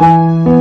Jemaat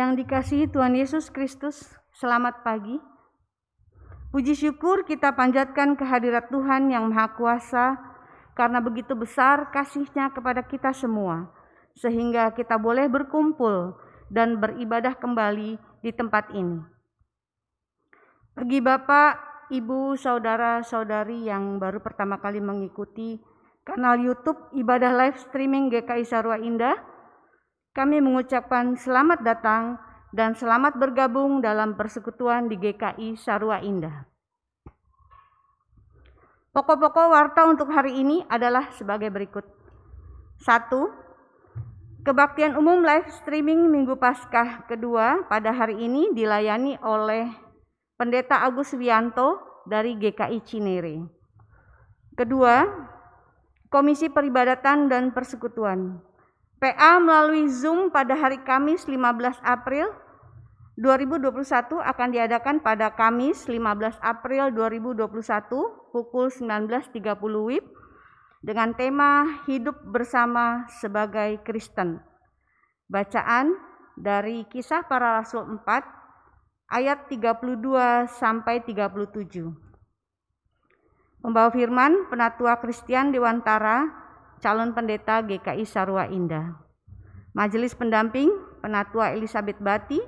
yang dikasihi Tuhan Yesus Kristus, selamat pagi. Puji syukur kita panjatkan kehadirat Tuhan yang Maha Kuasa karena begitu besar kasihnya kepada kita semua, sehingga kita boleh berkumpul dan beribadah kembali di tempat ini. Bagi Bapak, Ibu, Saudara-saudari yang baru pertama kali mengikuti kanal YouTube Ibadah Live Streaming GKI Sarwa Indah, kami mengucapkan selamat datang dan selamat bergabung dalam persekutuan di GKI Sarwa Indah. Pokok-pokok warta untuk hari ini adalah sebagai berikut. Satu, kebaktian umum live streaming Minggu Paskah kedua pada hari ini dilayani oleh Pendeta Agus Wianto dari GKI Cinere. Kedua, Komisi Peribadatan dan Persekutuan PA melalui Zoom pada hari Kamis 15 April 2021 akan diadakan pada Kamis 15 April 2021 pukul 19.30 WIB dengan tema Hidup Bersama Sebagai Kristen. Bacaan dari Kisah Para Rasul 4 ayat 32 sampai 37. Pembawa firman Penatua Kristian Dewantara calon pendeta GKI Sarwa Indah. Majelis pendamping Penatua Elizabeth Bati,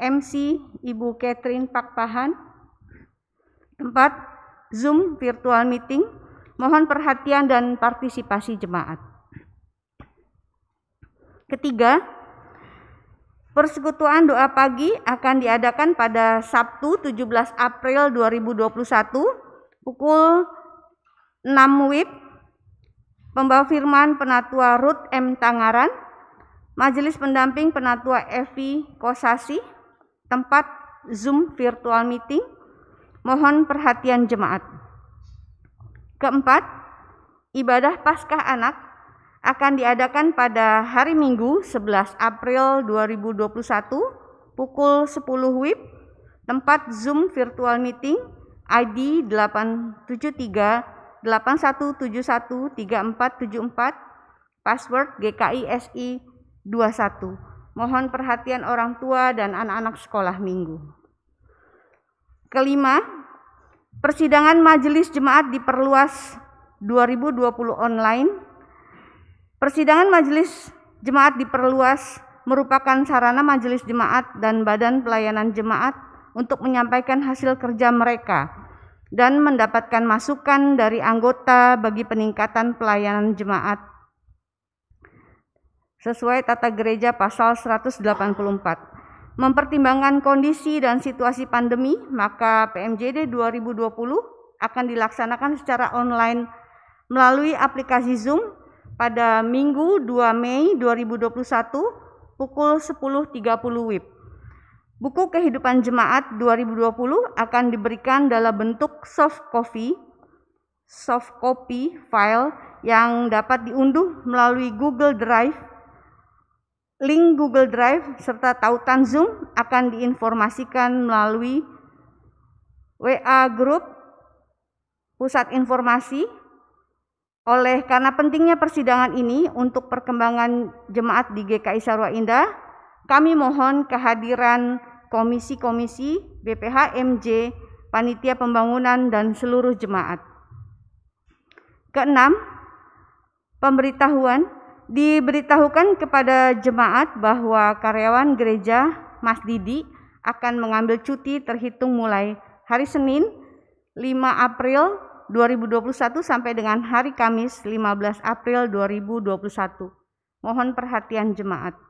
MC Ibu Catherine Pakpahan. Tempat Zoom virtual meeting, mohon perhatian dan partisipasi jemaat. Ketiga, persekutuan doa pagi akan diadakan pada Sabtu 17 April 2021 pukul 6 WIB Pembawa firman Penatua Ruth M. Tangaran, Majelis Pendamping Penatua Evi Kosasi, tempat Zoom virtual meeting, mohon perhatian jemaat. Keempat, ibadah Paskah Anak akan diadakan pada hari Minggu 11 April 2021 pukul 10 WIB, tempat Zoom virtual meeting ID 873 81713474 password GKISI 21. Mohon perhatian orang tua dan anak-anak sekolah minggu. Kelima, persidangan majelis jemaat diperluas 2020 online. Persidangan majelis jemaat diperluas merupakan sarana majelis jemaat dan badan pelayanan jemaat untuk menyampaikan hasil kerja mereka dan mendapatkan masukan dari anggota bagi peningkatan pelayanan jemaat sesuai tata gereja pasal 184. Mempertimbangkan kondisi dan situasi pandemi, maka PMJD 2020 akan dilaksanakan secara online melalui aplikasi Zoom pada Minggu 2 Mei 2021 pukul 10.30 WIB. Buku Kehidupan Jemaat 2020 akan diberikan dalam bentuk soft copy, soft copy file yang dapat diunduh melalui Google Drive. Link Google Drive serta tautan Zoom akan diinformasikan melalui WA Group Pusat Informasi. Oleh karena pentingnya persidangan ini untuk perkembangan jemaat di GKI Sarwa Indah, kami mohon kehadiran komisi-komisi, BPH-MJ, panitia pembangunan, dan seluruh jemaat. Keenam, pemberitahuan diberitahukan kepada jemaat bahwa karyawan gereja Mas Didi akan mengambil cuti terhitung mulai hari Senin 5 April 2021 sampai dengan hari Kamis 15 April 2021. Mohon perhatian jemaat.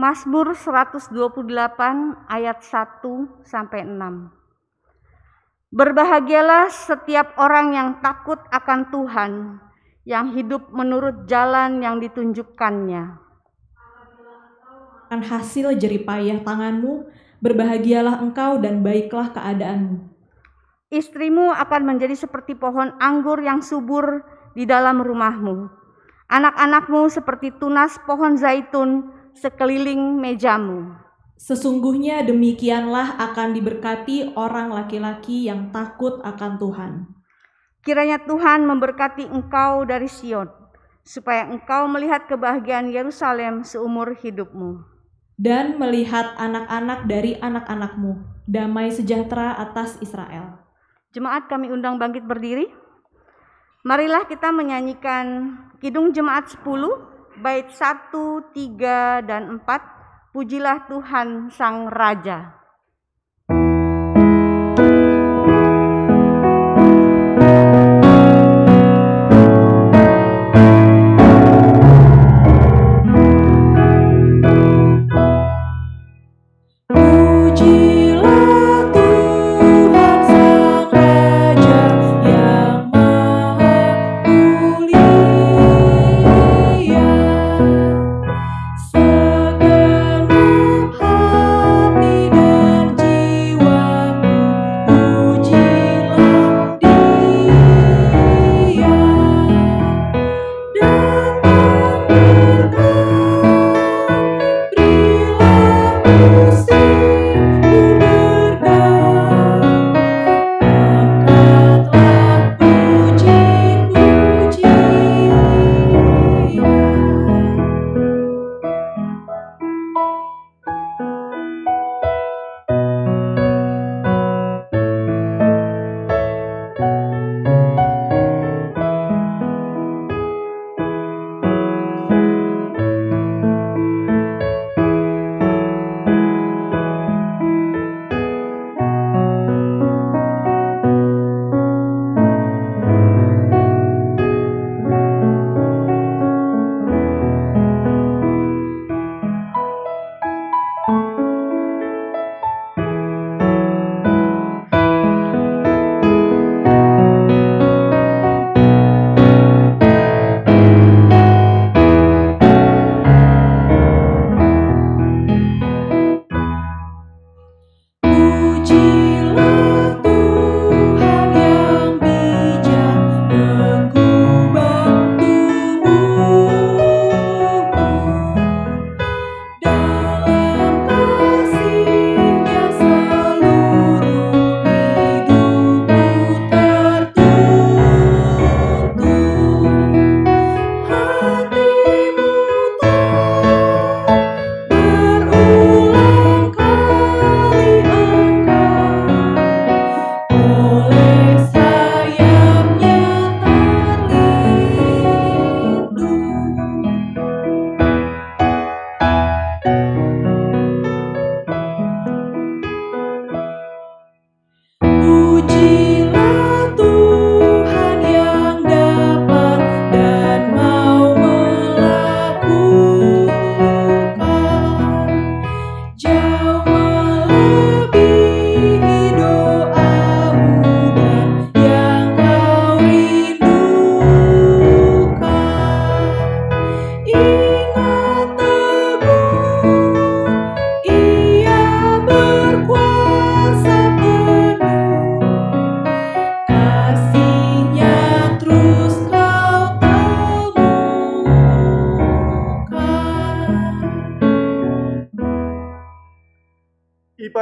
Mazmur 128 ayat 1 sampai 6. Berbahagialah setiap orang yang takut akan Tuhan, yang hidup menurut jalan yang ditunjukkannya. Akan hasil jeripayah tanganmu, berbahagialah engkau dan baiklah keadaanmu. Istrimu akan menjadi seperti pohon anggur yang subur di dalam rumahmu. Anak-anakmu seperti tunas pohon zaitun sekeliling mejamu. Sesungguhnya demikianlah akan diberkati orang laki-laki yang takut akan Tuhan. Kiranya Tuhan memberkati engkau dari Sion, supaya engkau melihat kebahagiaan Yerusalem seumur hidupmu. Dan melihat anak-anak dari anak-anakmu, damai sejahtera atas Israel. Jemaat kami undang bangkit berdiri. Marilah kita menyanyikan Kidung Jemaat 10 bait 1, 3, dan 4, pujilah Tuhan Sang Raja.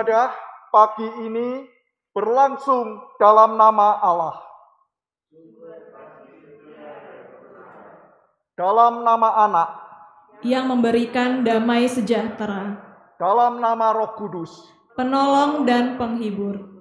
Ibadah pagi ini berlangsung dalam nama Allah. Dalam nama anak, yang memberikan damai sejahtera, dalam nama roh kudus, penolong dan penghibur.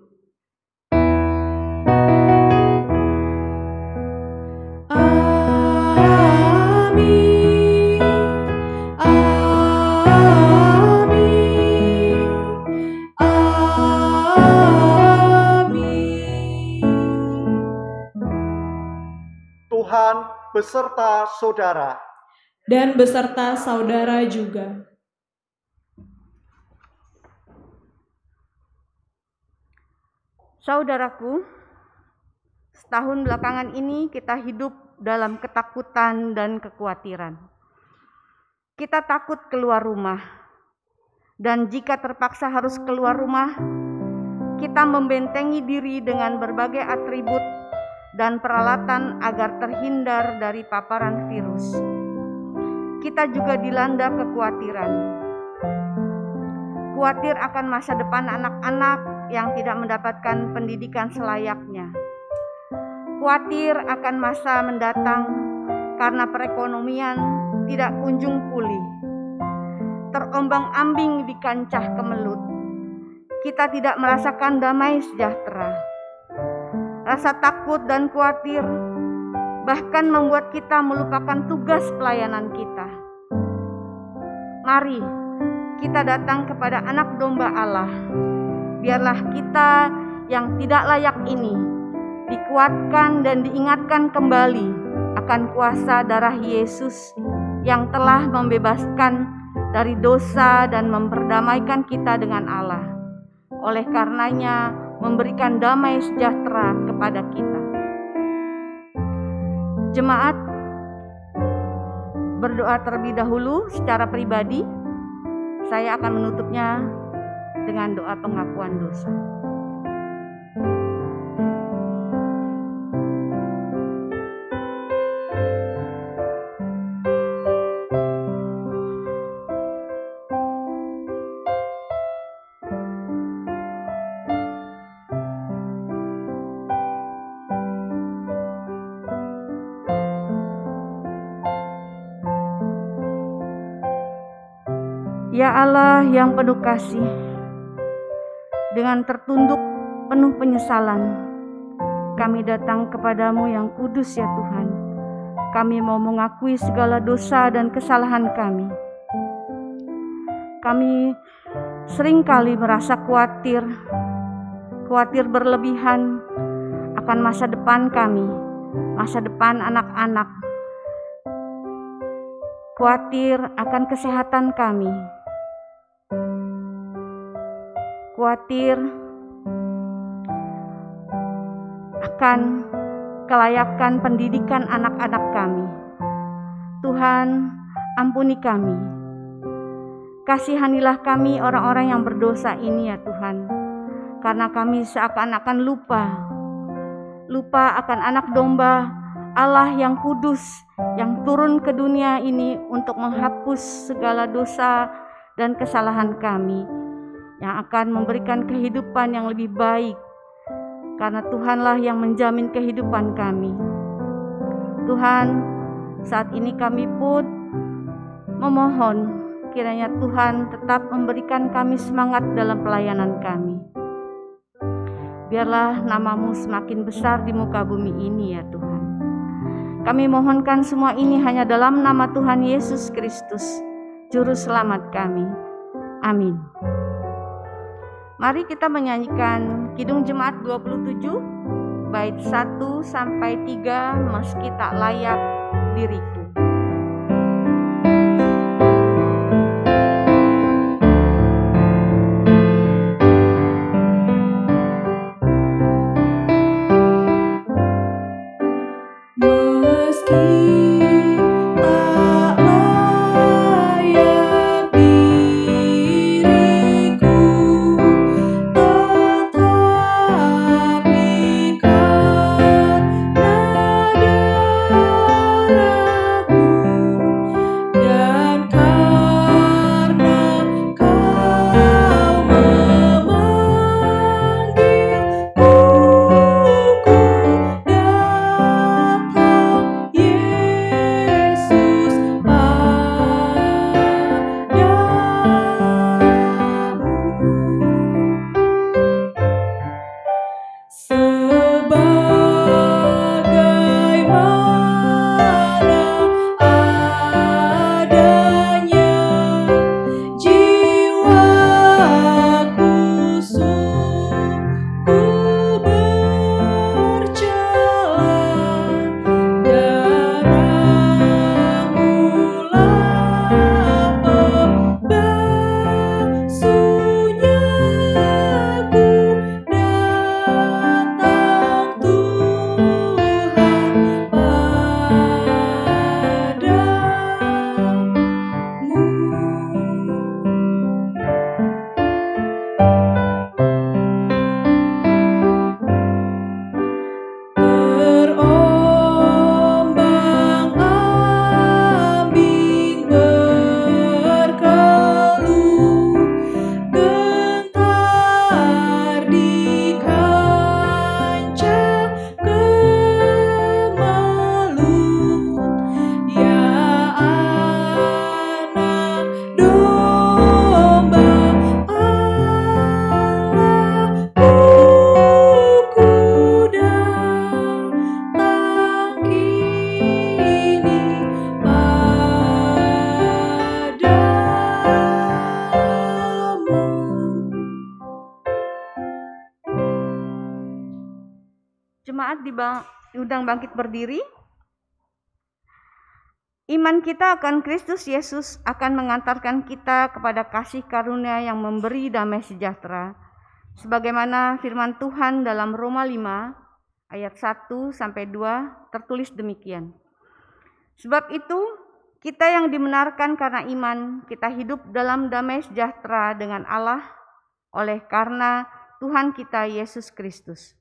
Beserta saudara. Dan beserta saudara juga. Saudaraku, setahun belakangan ini kita hidup dalam ketakutan dan kekhawatiran. Kita takut keluar rumah, dan jika terpaksa harus keluar rumah, kita membentengi diri dengan berbagai atribut dan peralatan agar terhindar dari paparan virus. Kita juga dilanda kekhawatiran. Khawatir akan masa depan anak-anak yang tidak mendapatkan pendidikan selayaknya. Khawatir akan masa mendatang karena perekonomian tidak kunjung pulih. Terombang-ambing di kancah kemelut. Kita tidak merasakan damai sejahtera. Rasa takut dan khawatir bahkan membuat kita melupakan tugas pelayanan kita. Mari kita datang kepada Anak Domba Allah biarlah kita yang tidak layak ini dikuatkan dan diingatkan kembali akan kuasa darah Yesus yang telah membebaskan dari dosa dan memperdamaikan kita dengan Allah. Oleh karenanya, memberikan damai sejahtera kepada kita. Jemaat berdoa terlebih dahulu secara pribadi. Saya akan menutupnya dengan doa pengakuan dosa. Ya Allah yang penuh kasih, dengan tertunduk penuh penyesalan. Kami datang kepadamu yang kudus ya Tuhan. Kami mau mengakui segala dosa dan kesalahan kami. Kami sering kali merasa khawatir, khawatir berlebihan akan masa depan kami, masa depan anak-anak. Khawatir akan kesehatan kami, khawatir akan kelayakan pendidikan anak-anak kami. Tuhan, ampuni kami. Kasihanilah kami orang-orang yang berdosa ini ya Tuhan. Karena kami seakan-akan lupa. Lupa akan anak domba Allah yang kudus yang turun ke dunia ini untuk menghapus segala dosa dan kesalahan kami yang akan memberikan kehidupan yang lebih baik karena Tuhanlah yang menjamin kehidupan kami. Tuhan, saat ini kami pun memohon kiranya Tuhan tetap memberikan kami semangat dalam pelayanan kami. Biarlah namamu semakin besar di muka bumi ini ya Tuhan. Kami mohonkan semua ini hanya dalam nama Tuhan Yesus Kristus, Juru Selamat kami. Amin. Mari kita menyanyikan Kidung Jemaat 27 bait 1 sampai 3 meski tak layak diriku. Akan Kristus Yesus akan mengantarkan kita kepada kasih karunia yang memberi damai sejahtera. Sebagaimana firman Tuhan dalam Roma 5 ayat 1 sampai 2 tertulis demikian. Sebab itu kita yang dimenarkan karena iman, kita hidup dalam damai sejahtera dengan Allah oleh karena Tuhan kita Yesus Kristus.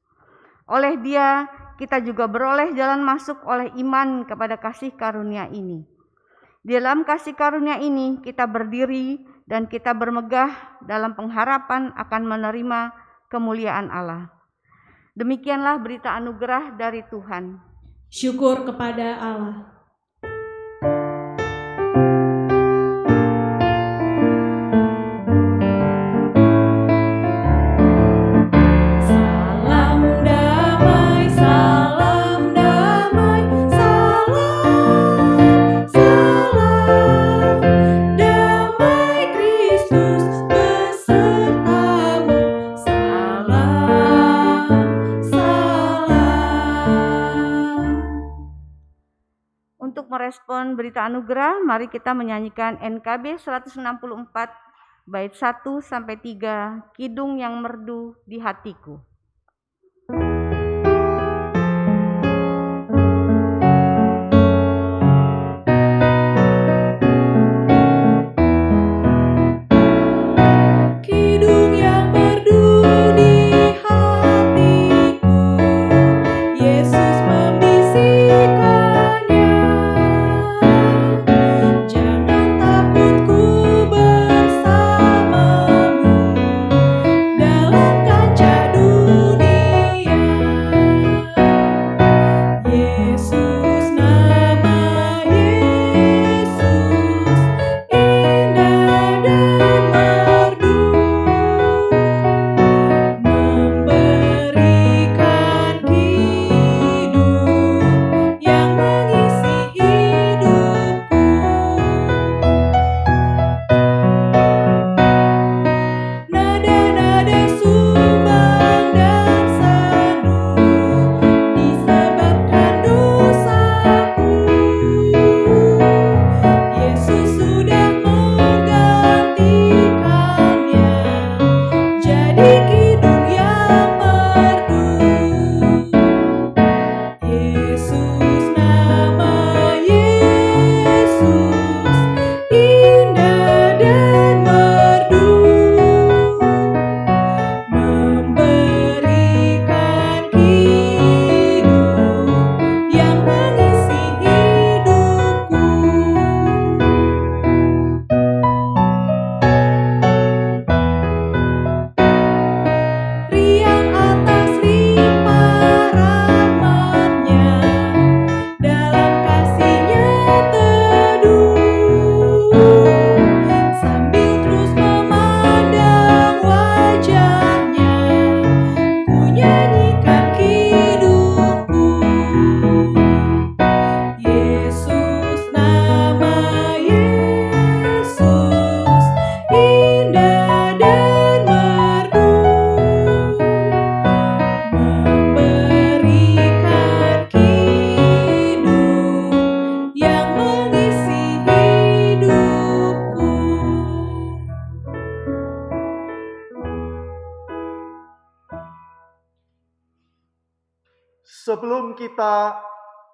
Oleh Dia kita juga beroleh jalan masuk oleh iman kepada kasih karunia ini. Di dalam kasih karunia ini kita berdiri dan kita bermegah dalam pengharapan akan menerima kemuliaan Allah. Demikianlah berita anugerah dari Tuhan. Syukur kepada Allah. Berita anugerah, mari kita menyanyikan NKB 164 bait 1 sampai 3 Kidung yang merdu di hatiku.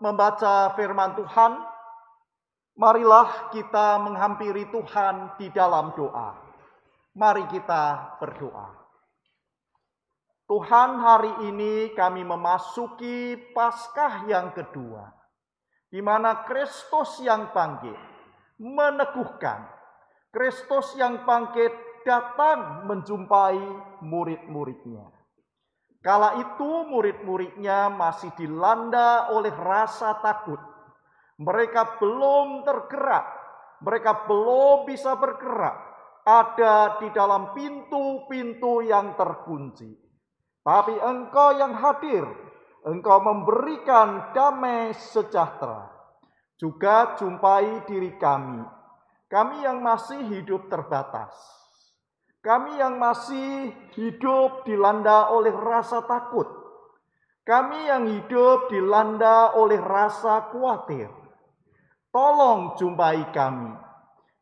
Membaca firman Tuhan, marilah kita menghampiri Tuhan di dalam doa. Mari kita berdoa. Tuhan, hari ini kami memasuki Paskah yang kedua, di mana Kristus yang bangkit meneguhkan, Kristus yang bangkit datang menjumpai murid-muridnya. Kala itu murid-muridnya masih dilanda oleh rasa takut. Mereka belum tergerak, mereka belum bisa bergerak, ada di dalam pintu-pintu yang terkunci. Tapi engkau yang hadir, engkau memberikan damai sejahtera. Juga jumpai diri kami, kami yang masih hidup terbatas kami yang masih hidup dilanda oleh rasa takut. Kami yang hidup dilanda oleh rasa khawatir. Tolong jumpai kami.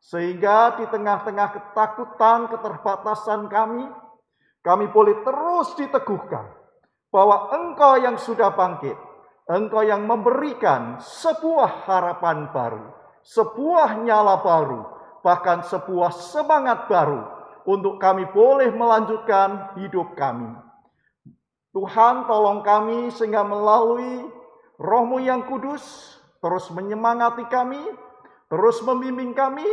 Sehingga di tengah-tengah ketakutan, keterbatasan kami, kami boleh terus diteguhkan bahwa Engkau yang sudah bangkit, Engkau yang memberikan sebuah harapan baru, sebuah nyala baru, bahkan sebuah semangat baru untuk kami boleh melanjutkan hidup kami. Tuhan tolong kami sehingga melalui rohmu yang kudus terus menyemangati kami, terus membimbing kami,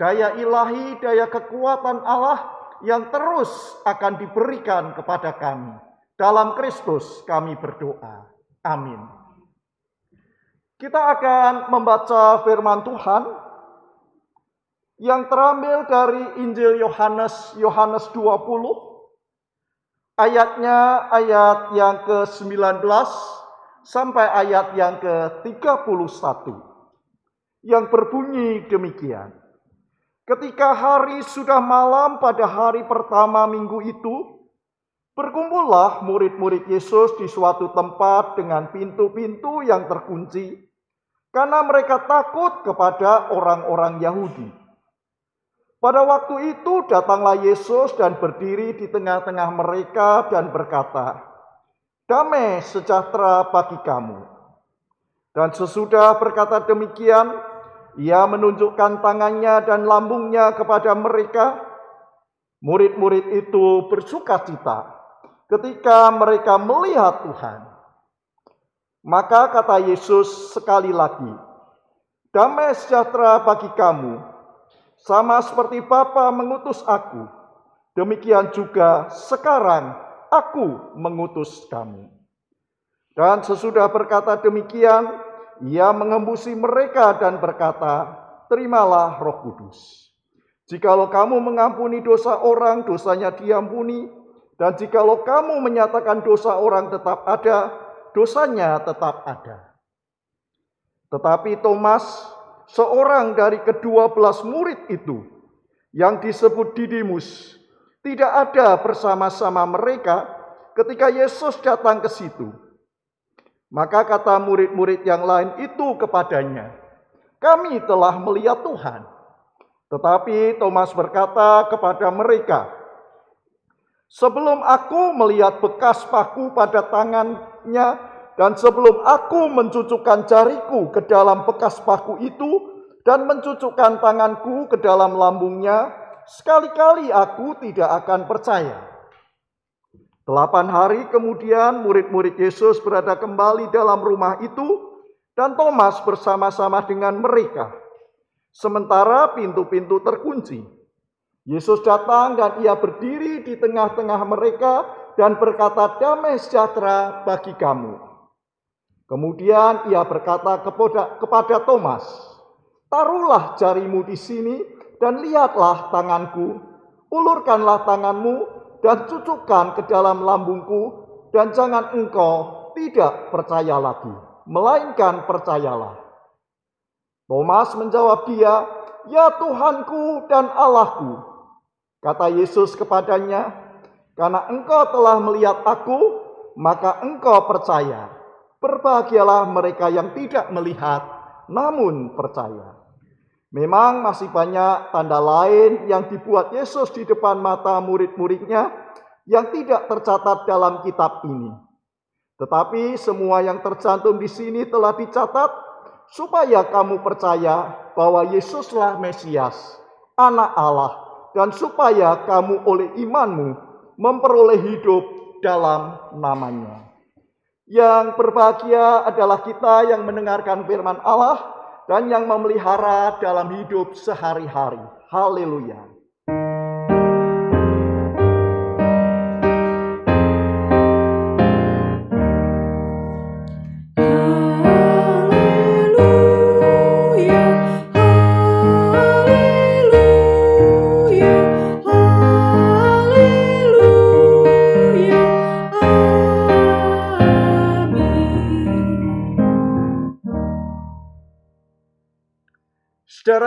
daya ilahi, daya kekuatan Allah yang terus akan diberikan kepada kami. Dalam Kristus kami berdoa. Amin. Kita akan membaca firman Tuhan yang terambil dari Injil Yohanes Yohanes 20 ayatnya ayat yang ke-19 sampai ayat yang ke-31 yang berbunyi demikian. Ketika hari sudah malam pada hari pertama minggu itu, berkumpullah murid-murid Yesus di suatu tempat dengan pintu-pintu yang terkunci, karena mereka takut kepada orang-orang Yahudi. Pada waktu itu datanglah Yesus dan berdiri di tengah-tengah mereka dan berkata, "Damai sejahtera bagi kamu." Dan sesudah berkata demikian, ia menunjukkan tangannya dan lambungnya kepada mereka. Murid-murid itu bersuka cita ketika mereka melihat Tuhan. Maka kata Yesus sekali lagi, "Damai sejahtera bagi kamu." Sama seperti Bapa mengutus aku, demikian juga sekarang aku mengutus kamu. Dan sesudah berkata demikian, ia mengembusi mereka dan berkata, terimalah roh kudus. Jikalau kamu mengampuni dosa orang, dosanya diampuni. Dan jikalau kamu menyatakan dosa orang tetap ada, dosanya tetap ada. Tetapi Thomas seorang dari kedua belas murid itu yang disebut Didimus tidak ada bersama-sama mereka ketika Yesus datang ke situ. Maka kata murid-murid yang lain itu kepadanya, "Kami telah melihat Tuhan." Tetapi Thomas berkata kepada mereka, "Sebelum aku melihat bekas paku pada tangannya dan sebelum aku mencucukkan jariku ke dalam bekas paku itu dan mencucukkan tanganku ke dalam lambungnya, sekali-kali aku tidak akan percaya. Delapan hari kemudian murid-murid Yesus berada kembali dalam rumah itu dan Thomas bersama-sama dengan mereka. Sementara pintu-pintu terkunci. Yesus datang dan ia berdiri di tengah-tengah mereka dan berkata damai sejahtera bagi kamu. Kemudian ia berkata kepada, kepada Thomas, "Taruhlah jarimu di sini dan lihatlah tanganku. Ulurkanlah tanganmu dan cucukkan ke dalam lambungku dan jangan engkau tidak percaya lagi, melainkan percayalah." Thomas menjawab dia, "Ya Tuhanku dan Allahku." Kata Yesus kepadanya, "Karena engkau telah melihat aku, maka engkau percaya." Berbahagialah mereka yang tidak melihat namun percaya. Memang masih banyak tanda lain yang dibuat Yesus di depan mata murid-muridnya yang tidak tercatat dalam kitab ini. Tetapi semua yang tercantum di sini telah dicatat supaya kamu percaya bahwa Yesuslah Mesias, anak Allah, dan supaya kamu oleh imanmu memperoleh hidup dalam namanya. Yang berbahagia adalah kita yang mendengarkan firman Allah dan yang memelihara dalam hidup sehari-hari. Haleluya.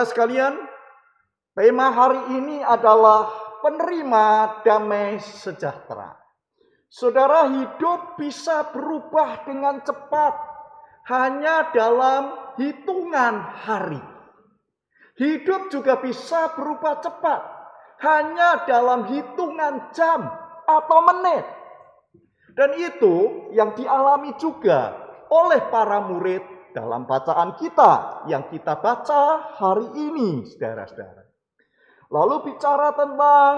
Saudara sekalian, tema hari ini adalah penerima damai sejahtera. Saudara hidup bisa berubah dengan cepat hanya dalam hitungan hari. Hidup juga bisa berubah cepat hanya dalam hitungan jam atau menit. Dan itu yang dialami juga oleh para murid dalam bacaan kita yang kita baca hari ini, saudara-saudara. Lalu bicara tentang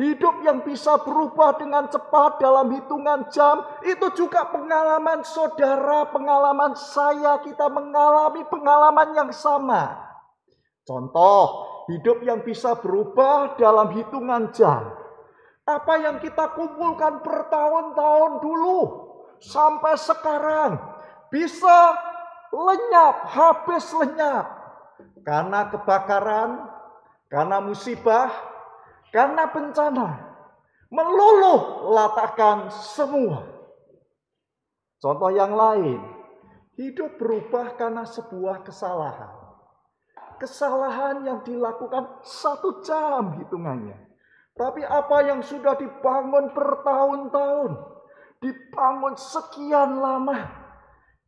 hidup yang bisa berubah dengan cepat dalam hitungan jam, itu juga pengalaman saudara, pengalaman saya, kita mengalami pengalaman yang sama. Contoh, hidup yang bisa berubah dalam hitungan jam. Apa yang kita kumpulkan bertahun-tahun dulu sampai sekarang bisa lenyap, habis lenyap. Karena kebakaran, karena musibah, karena bencana. Meluluh latakan semua. Contoh yang lain, hidup berubah karena sebuah kesalahan. Kesalahan yang dilakukan satu jam hitungannya. Tapi apa yang sudah dibangun bertahun-tahun, dibangun sekian lama,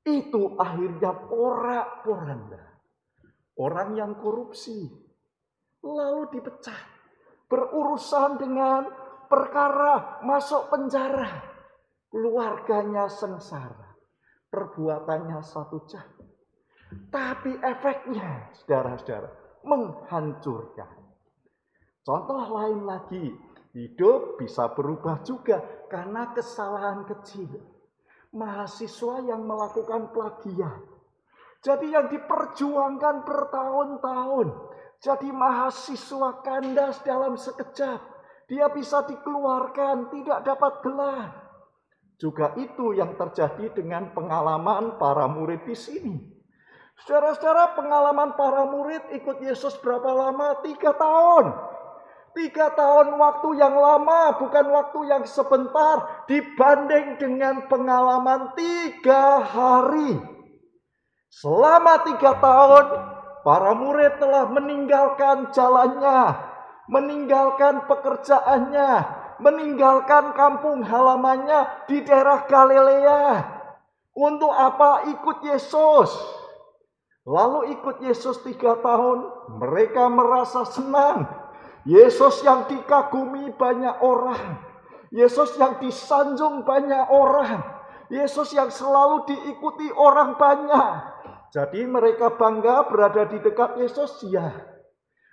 itu akhirnya porak-poranda. Orang yang korupsi lalu dipecat, berurusan dengan perkara masuk penjara, keluarganya sengsara, perbuatannya satu jam. Tapi efeknya, saudara-saudara, menghancurkan. Contoh lain lagi, hidup bisa berubah juga karena kesalahan kecil. Mahasiswa yang melakukan plagiat. Jadi yang diperjuangkan bertahun-tahun. Jadi mahasiswa kandas dalam sekejap. Dia bisa dikeluarkan, tidak dapat gelar. Juga itu yang terjadi dengan pengalaman para murid di sini. Saudara-saudara pengalaman para murid ikut Yesus berapa lama? Tiga tahun. Tiga tahun waktu yang lama, bukan waktu yang sebentar, dibanding dengan pengalaman tiga hari. Selama tiga tahun, para murid telah meninggalkan jalannya, meninggalkan pekerjaannya, meninggalkan kampung halamannya di daerah Galilea. Untuk apa ikut Yesus? Lalu ikut Yesus tiga tahun, mereka merasa senang Yesus yang dikagumi banyak orang. Yesus yang disanjung banyak orang. Yesus yang selalu diikuti orang banyak. Jadi mereka bangga berada di dekat Yesus ya.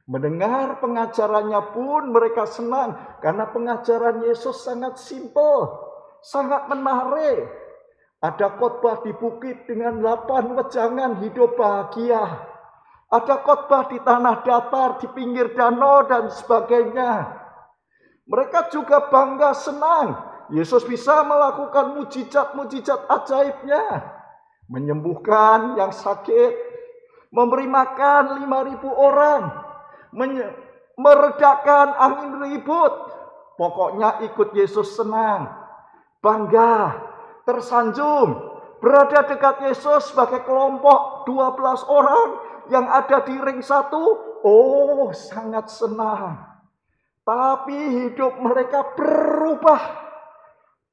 Mendengar pengajarannya pun mereka senang karena pengajaran Yesus sangat simpel, sangat menarik. Ada khotbah di bukit dengan delapan wejangan hidup bahagia. Ada khotbah di tanah datar, di pinggir danau dan sebagainya. Mereka juga bangga senang. Yesus bisa melakukan mujizat-mujizat ajaibnya. Menyembuhkan yang sakit. Memberi makan 5000 orang. meredakan angin ribut. Pokoknya ikut Yesus senang. Bangga. Tersanjung. Berada dekat Yesus sebagai kelompok 12 orang yang ada di ring satu, oh sangat senang. Tapi hidup mereka berubah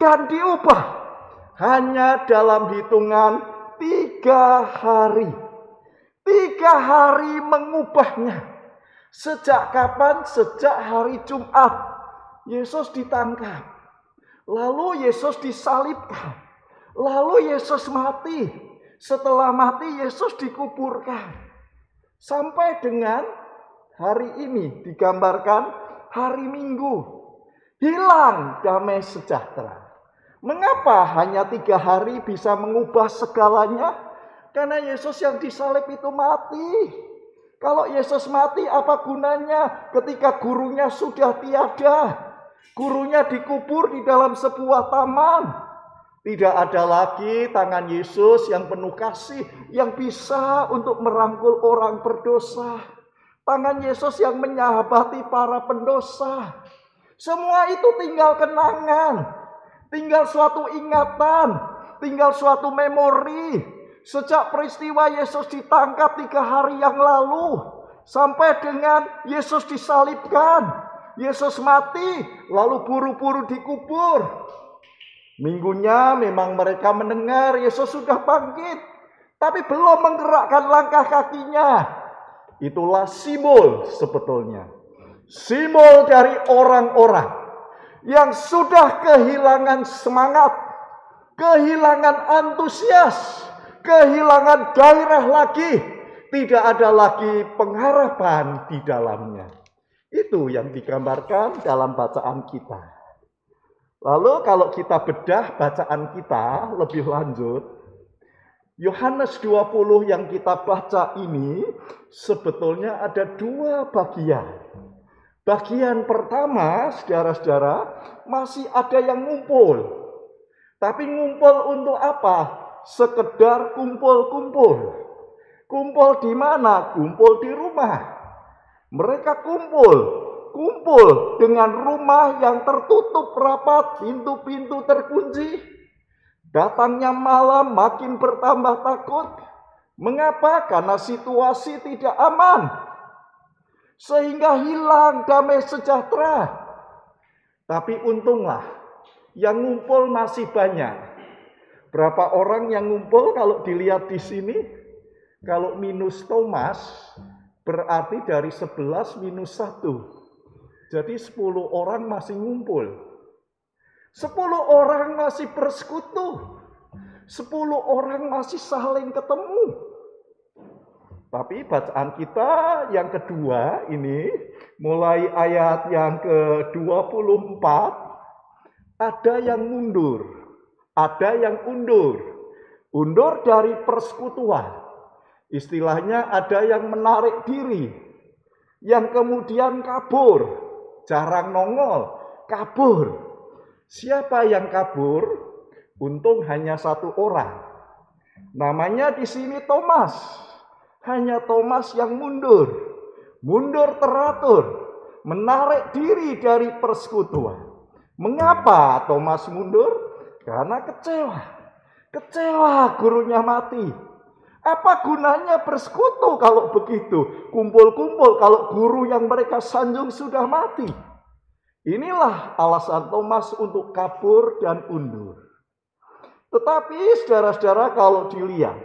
dan diubah hanya dalam hitungan tiga hari. Tiga hari mengubahnya. Sejak kapan? Sejak hari Jumat. Yesus ditangkap. Lalu Yesus disalibkan. Lalu Yesus mati. Setelah mati Yesus dikuburkan. Sampai dengan hari ini digambarkan hari Minggu. Hilang damai sejahtera. Mengapa hanya tiga hari bisa mengubah segalanya? Karena Yesus yang disalib itu mati. Kalau Yesus mati apa gunanya ketika gurunya sudah tiada? Gurunya dikubur di dalam sebuah taman. Tidak ada lagi tangan Yesus yang penuh kasih yang bisa untuk merangkul orang berdosa. Tangan Yesus yang menyahabati para pendosa. Semua itu tinggal kenangan, tinggal suatu ingatan, tinggal suatu memori. Sejak peristiwa Yesus ditangkap tiga hari yang lalu, sampai dengan Yesus disalibkan, Yesus mati, lalu buru-buru dikubur. Minggunya memang mereka mendengar Yesus sudah bangkit, tapi belum menggerakkan langkah kakinya. Itulah simbol sebetulnya. Simbol dari orang-orang yang sudah kehilangan semangat, kehilangan antusias, kehilangan gairah lagi, tidak ada lagi pengharapan di dalamnya. Itu yang digambarkan dalam bacaan kita. Lalu kalau kita bedah bacaan kita lebih lanjut, Yohanes 20 yang kita baca ini sebetulnya ada dua bagian. Bagian pertama, saudara-saudara, masih ada yang ngumpul. Tapi ngumpul untuk apa? Sekedar kumpul-kumpul. Kumpul di mana? Kumpul di rumah. Mereka kumpul kumpul dengan rumah yang tertutup rapat, pintu-pintu terkunci. Datangnya malam makin bertambah takut. Mengapa? Karena situasi tidak aman. Sehingga hilang damai sejahtera. Tapi untunglah yang ngumpul masih banyak. Berapa orang yang ngumpul kalau dilihat di sini? Kalau minus Thomas berarti dari 11 minus 1. Jadi 10 orang masih ngumpul. 10 orang masih bersekutu. 10 orang masih saling ketemu. Tapi bacaan kita yang kedua ini mulai ayat yang ke-24 ada yang mundur, ada yang undur. Undur dari persekutuan. Istilahnya ada yang menarik diri, yang kemudian kabur, jarang nongol, kabur. Siapa yang kabur? Untung hanya satu orang. Namanya di sini Thomas. Hanya Thomas yang mundur. Mundur teratur. Menarik diri dari persekutuan. Mengapa Thomas mundur? Karena kecewa. Kecewa gurunya mati. Apa gunanya bersekutu kalau begitu? Kumpul-kumpul kalau guru yang mereka sanjung sudah mati. Inilah alasan Thomas untuk kabur dan undur. Tetapi saudara-saudara kalau dilihat,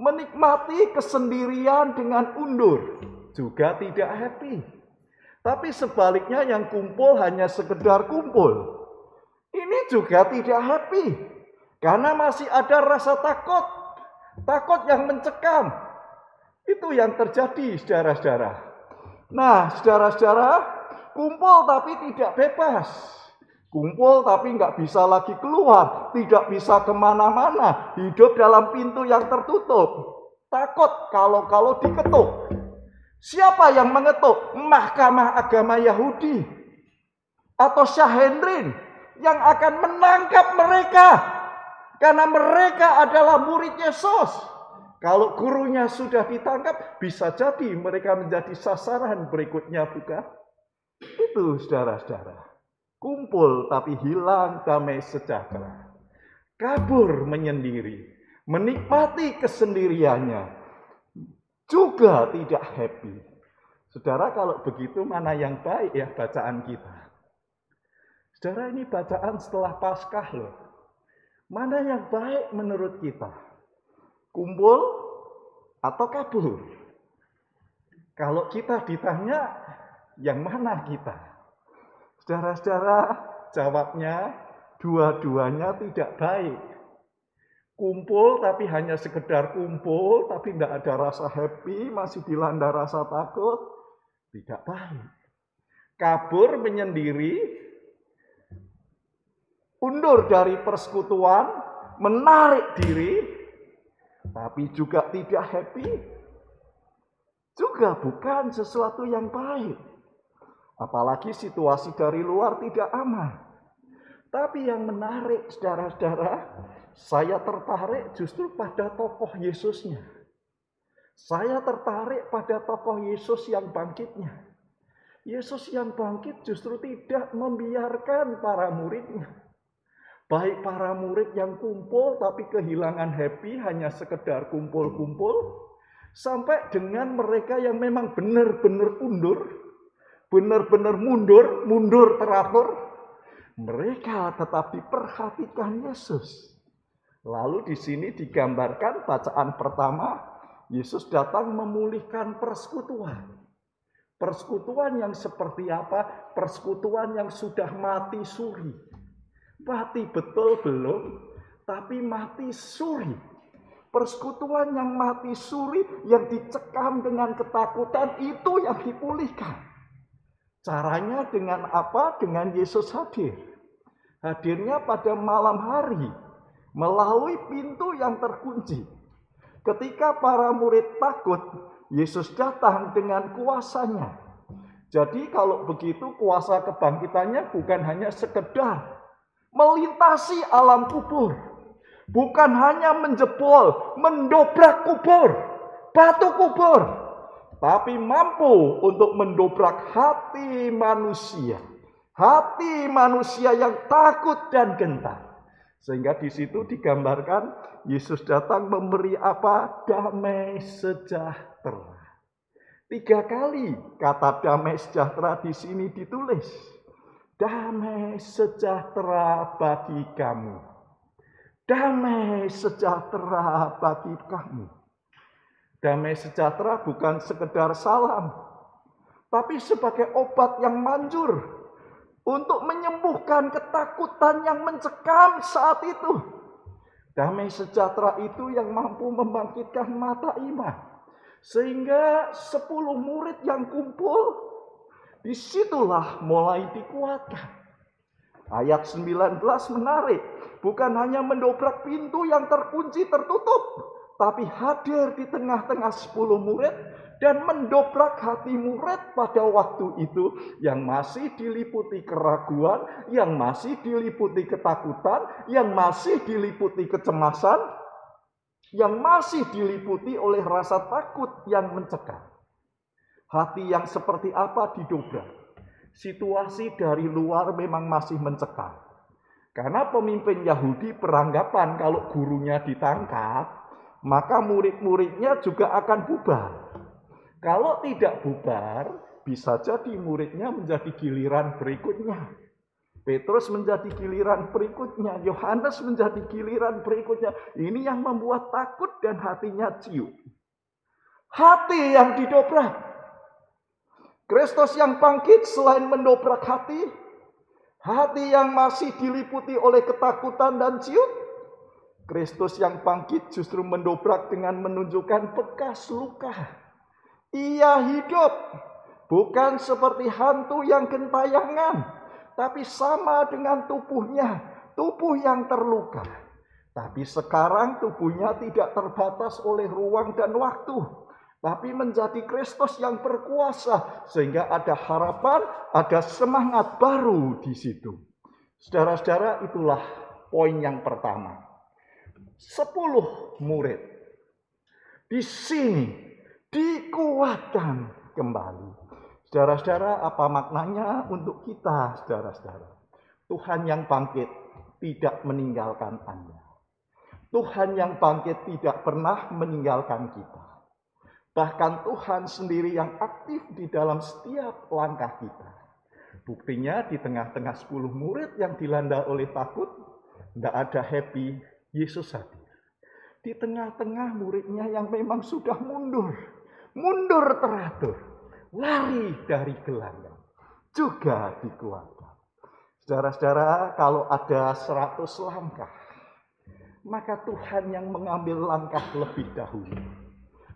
menikmati kesendirian dengan undur juga tidak happy. Tapi sebaliknya yang kumpul hanya sekedar kumpul. Ini juga tidak happy. Karena masih ada rasa takut Takut yang mencekam. Itu yang terjadi, saudara-saudara. Nah, saudara-saudara, kumpul tapi tidak bebas. Kumpul tapi nggak bisa lagi keluar, tidak bisa ke mana-mana, hidup dalam pintu yang tertutup. Takut kalau-kalau diketuk. Siapa yang mengetuk? Mahkamah Agama Yahudi atau Syahendrin yang akan menangkap mereka karena mereka adalah murid Yesus. Kalau gurunya sudah ditangkap, bisa jadi mereka menjadi sasaran berikutnya bukan? Itu saudara-saudara. Kumpul tapi hilang damai sejahtera. Kabur menyendiri. Menikmati kesendiriannya. Juga tidak happy. Saudara kalau begitu mana yang baik ya bacaan kita. Saudara ini bacaan setelah Paskah loh. Mana yang baik menurut kita? Kumpul atau kabur? Kalau kita ditanya, yang mana kita? Saudara-saudara, jawabnya dua-duanya tidak baik. Kumpul tapi hanya sekedar kumpul, tapi tidak ada rasa happy, masih dilanda rasa takut, tidak baik. Kabur menyendiri undur dari persekutuan, menarik diri, tapi juga tidak happy, juga bukan sesuatu yang baik. Apalagi situasi dari luar tidak aman. Tapi yang menarik, saudara-saudara, saya tertarik justru pada tokoh Yesusnya. Saya tertarik pada tokoh Yesus yang bangkitnya. Yesus yang bangkit justru tidak membiarkan para muridnya Baik para murid yang kumpul tapi kehilangan happy hanya sekedar kumpul-kumpul. Sampai dengan mereka yang memang benar-benar undur. Benar-benar mundur, mundur teratur. Mereka tetap diperhatikan Yesus. Lalu di sini digambarkan bacaan pertama, Yesus datang memulihkan persekutuan. Persekutuan yang seperti apa? Persekutuan yang sudah mati suri. Mati betul belum, tapi mati suri. Persekutuan yang mati suri, yang dicekam dengan ketakutan, itu yang dipulihkan. Caranya dengan apa? Dengan Yesus hadir. Hadirnya pada malam hari, melalui pintu yang terkunci. Ketika para murid takut, Yesus datang dengan kuasanya. Jadi kalau begitu kuasa kebangkitannya bukan hanya sekedar melintasi alam kubur. Bukan hanya menjebol, mendobrak kubur, batu kubur. Tapi mampu untuk mendobrak hati manusia. Hati manusia yang takut dan gentar. Sehingga di situ digambarkan Yesus datang memberi apa? Damai sejahtera. Tiga kali kata damai sejahtera di sini ditulis. Damai sejahtera bagi kamu. Damai sejahtera bagi kamu. Damai sejahtera bukan sekedar salam, tapi sebagai obat yang manjur untuk menyembuhkan ketakutan yang mencekam saat itu. Damai sejahtera itu yang mampu membangkitkan mata iman. Sehingga sepuluh murid yang kumpul, di situlah mulai dikuatkan. Ayat 19 menarik. Bukan hanya mendobrak pintu yang terkunci tertutup. Tapi hadir di tengah-tengah sepuluh murid dan mendobrak hati murid pada waktu itu yang masih diliputi keraguan, yang masih diliputi ketakutan, yang masih diliputi kecemasan, yang masih diliputi oleh rasa takut yang mencekam. Hati yang seperti apa didobrak? Situasi dari luar memang masih mencekam. Karena pemimpin Yahudi beranggapan kalau gurunya ditangkap, maka murid-muridnya juga akan bubar. Kalau tidak bubar, bisa jadi muridnya menjadi giliran berikutnya. Petrus menjadi giliran berikutnya, Yohanes menjadi giliran berikutnya. Ini yang membuat takut dan hatinya ciut. Hati yang didobrak. Kristus yang bangkit selain mendobrak hati, hati yang masih diliputi oleh ketakutan dan ciut, Kristus yang bangkit justru mendobrak dengan menunjukkan bekas luka ia hidup bukan seperti hantu yang gentayangan, tapi sama dengan tubuhnya, tubuh yang terluka. Tapi sekarang tubuhnya tidak terbatas oleh ruang dan waktu, tapi menjadi Kristus yang berkuasa sehingga ada harapan, ada semangat baru di situ. Saudara-saudara, itulah poin yang pertama. Sepuluh murid di sini dikuatkan kembali. Saudara-saudara, apa maknanya untuk kita, saudara-saudara? Tuhan yang bangkit tidak meninggalkan Anda. Tuhan yang bangkit tidak pernah meninggalkan kita. Bahkan Tuhan sendiri yang aktif di dalam setiap langkah kita. Buktinya di tengah-tengah 10 murid yang dilanda oleh takut, tidak ada happy, Yesus hadir. Di tengah-tengah muridnya yang memang sudah mundur, mundur teratur, lari dari gelanggang, juga dikuatkan. Saudara-saudara, kalau ada seratus langkah, maka Tuhan yang mengambil langkah lebih dahulu.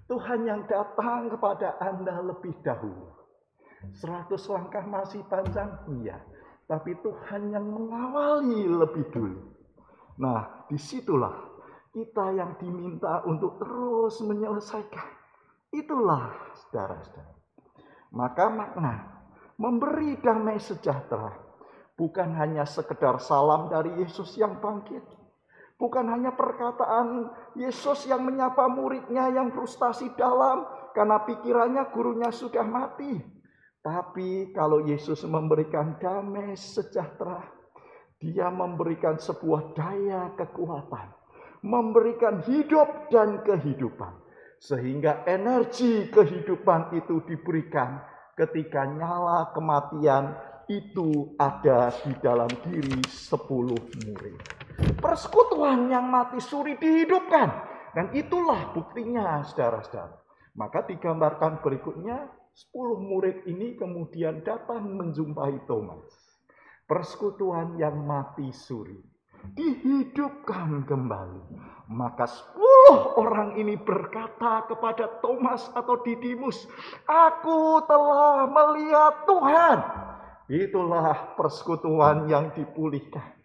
Tuhan yang datang kepada Anda lebih dahulu. Seratus langkah masih panjang, iya. Tapi Tuhan yang mengawali lebih dulu. Nah, di situlah kita yang diminta untuk terus menyelesaikan Itulah saudara-saudara. Maka makna memberi damai sejahtera bukan hanya sekedar salam dari Yesus yang bangkit. Bukan hanya perkataan Yesus yang menyapa muridnya yang frustasi dalam karena pikirannya gurunya sudah mati. Tapi kalau Yesus memberikan damai sejahtera, dia memberikan sebuah daya kekuatan, memberikan hidup dan kehidupan. Sehingga energi kehidupan itu diberikan ketika nyala kematian itu ada di dalam diri sepuluh murid. Persekutuan yang mati suri dihidupkan. Dan itulah buktinya saudara-saudara. Maka digambarkan berikutnya, sepuluh murid ini kemudian datang menjumpai Thomas. Persekutuan yang mati suri dihidupkan kembali. Maka sepuluh orang ini berkata kepada Thomas atau Didimus, Aku telah melihat Tuhan. Itulah persekutuan yang dipulihkan.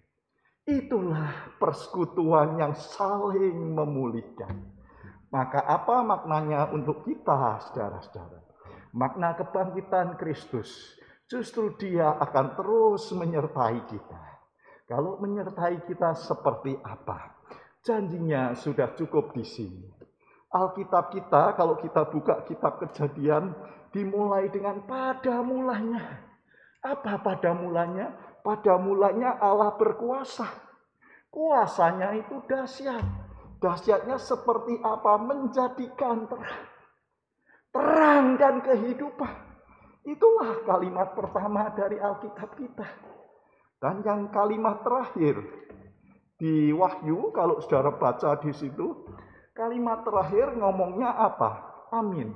Itulah persekutuan yang saling memulihkan. Maka apa maknanya untuk kita, saudara-saudara? Makna kebangkitan Kristus, justru dia akan terus menyertai kita. Kalau menyertai kita seperti apa? Janjinya sudah cukup di sini. Alkitab kita, kalau kita buka kitab kejadian, dimulai dengan pada mulanya. Apa pada mulanya? Pada mulanya Allah berkuasa. Kuasanya itu dahsyat. Dahsyatnya seperti apa? Menjadikan terang. Dan kehidupan. Itulah kalimat pertama dari Alkitab kita. Dan yang kalimat terakhir di Wahyu, kalau saudara baca di situ, kalimat terakhir ngomongnya apa? Amin.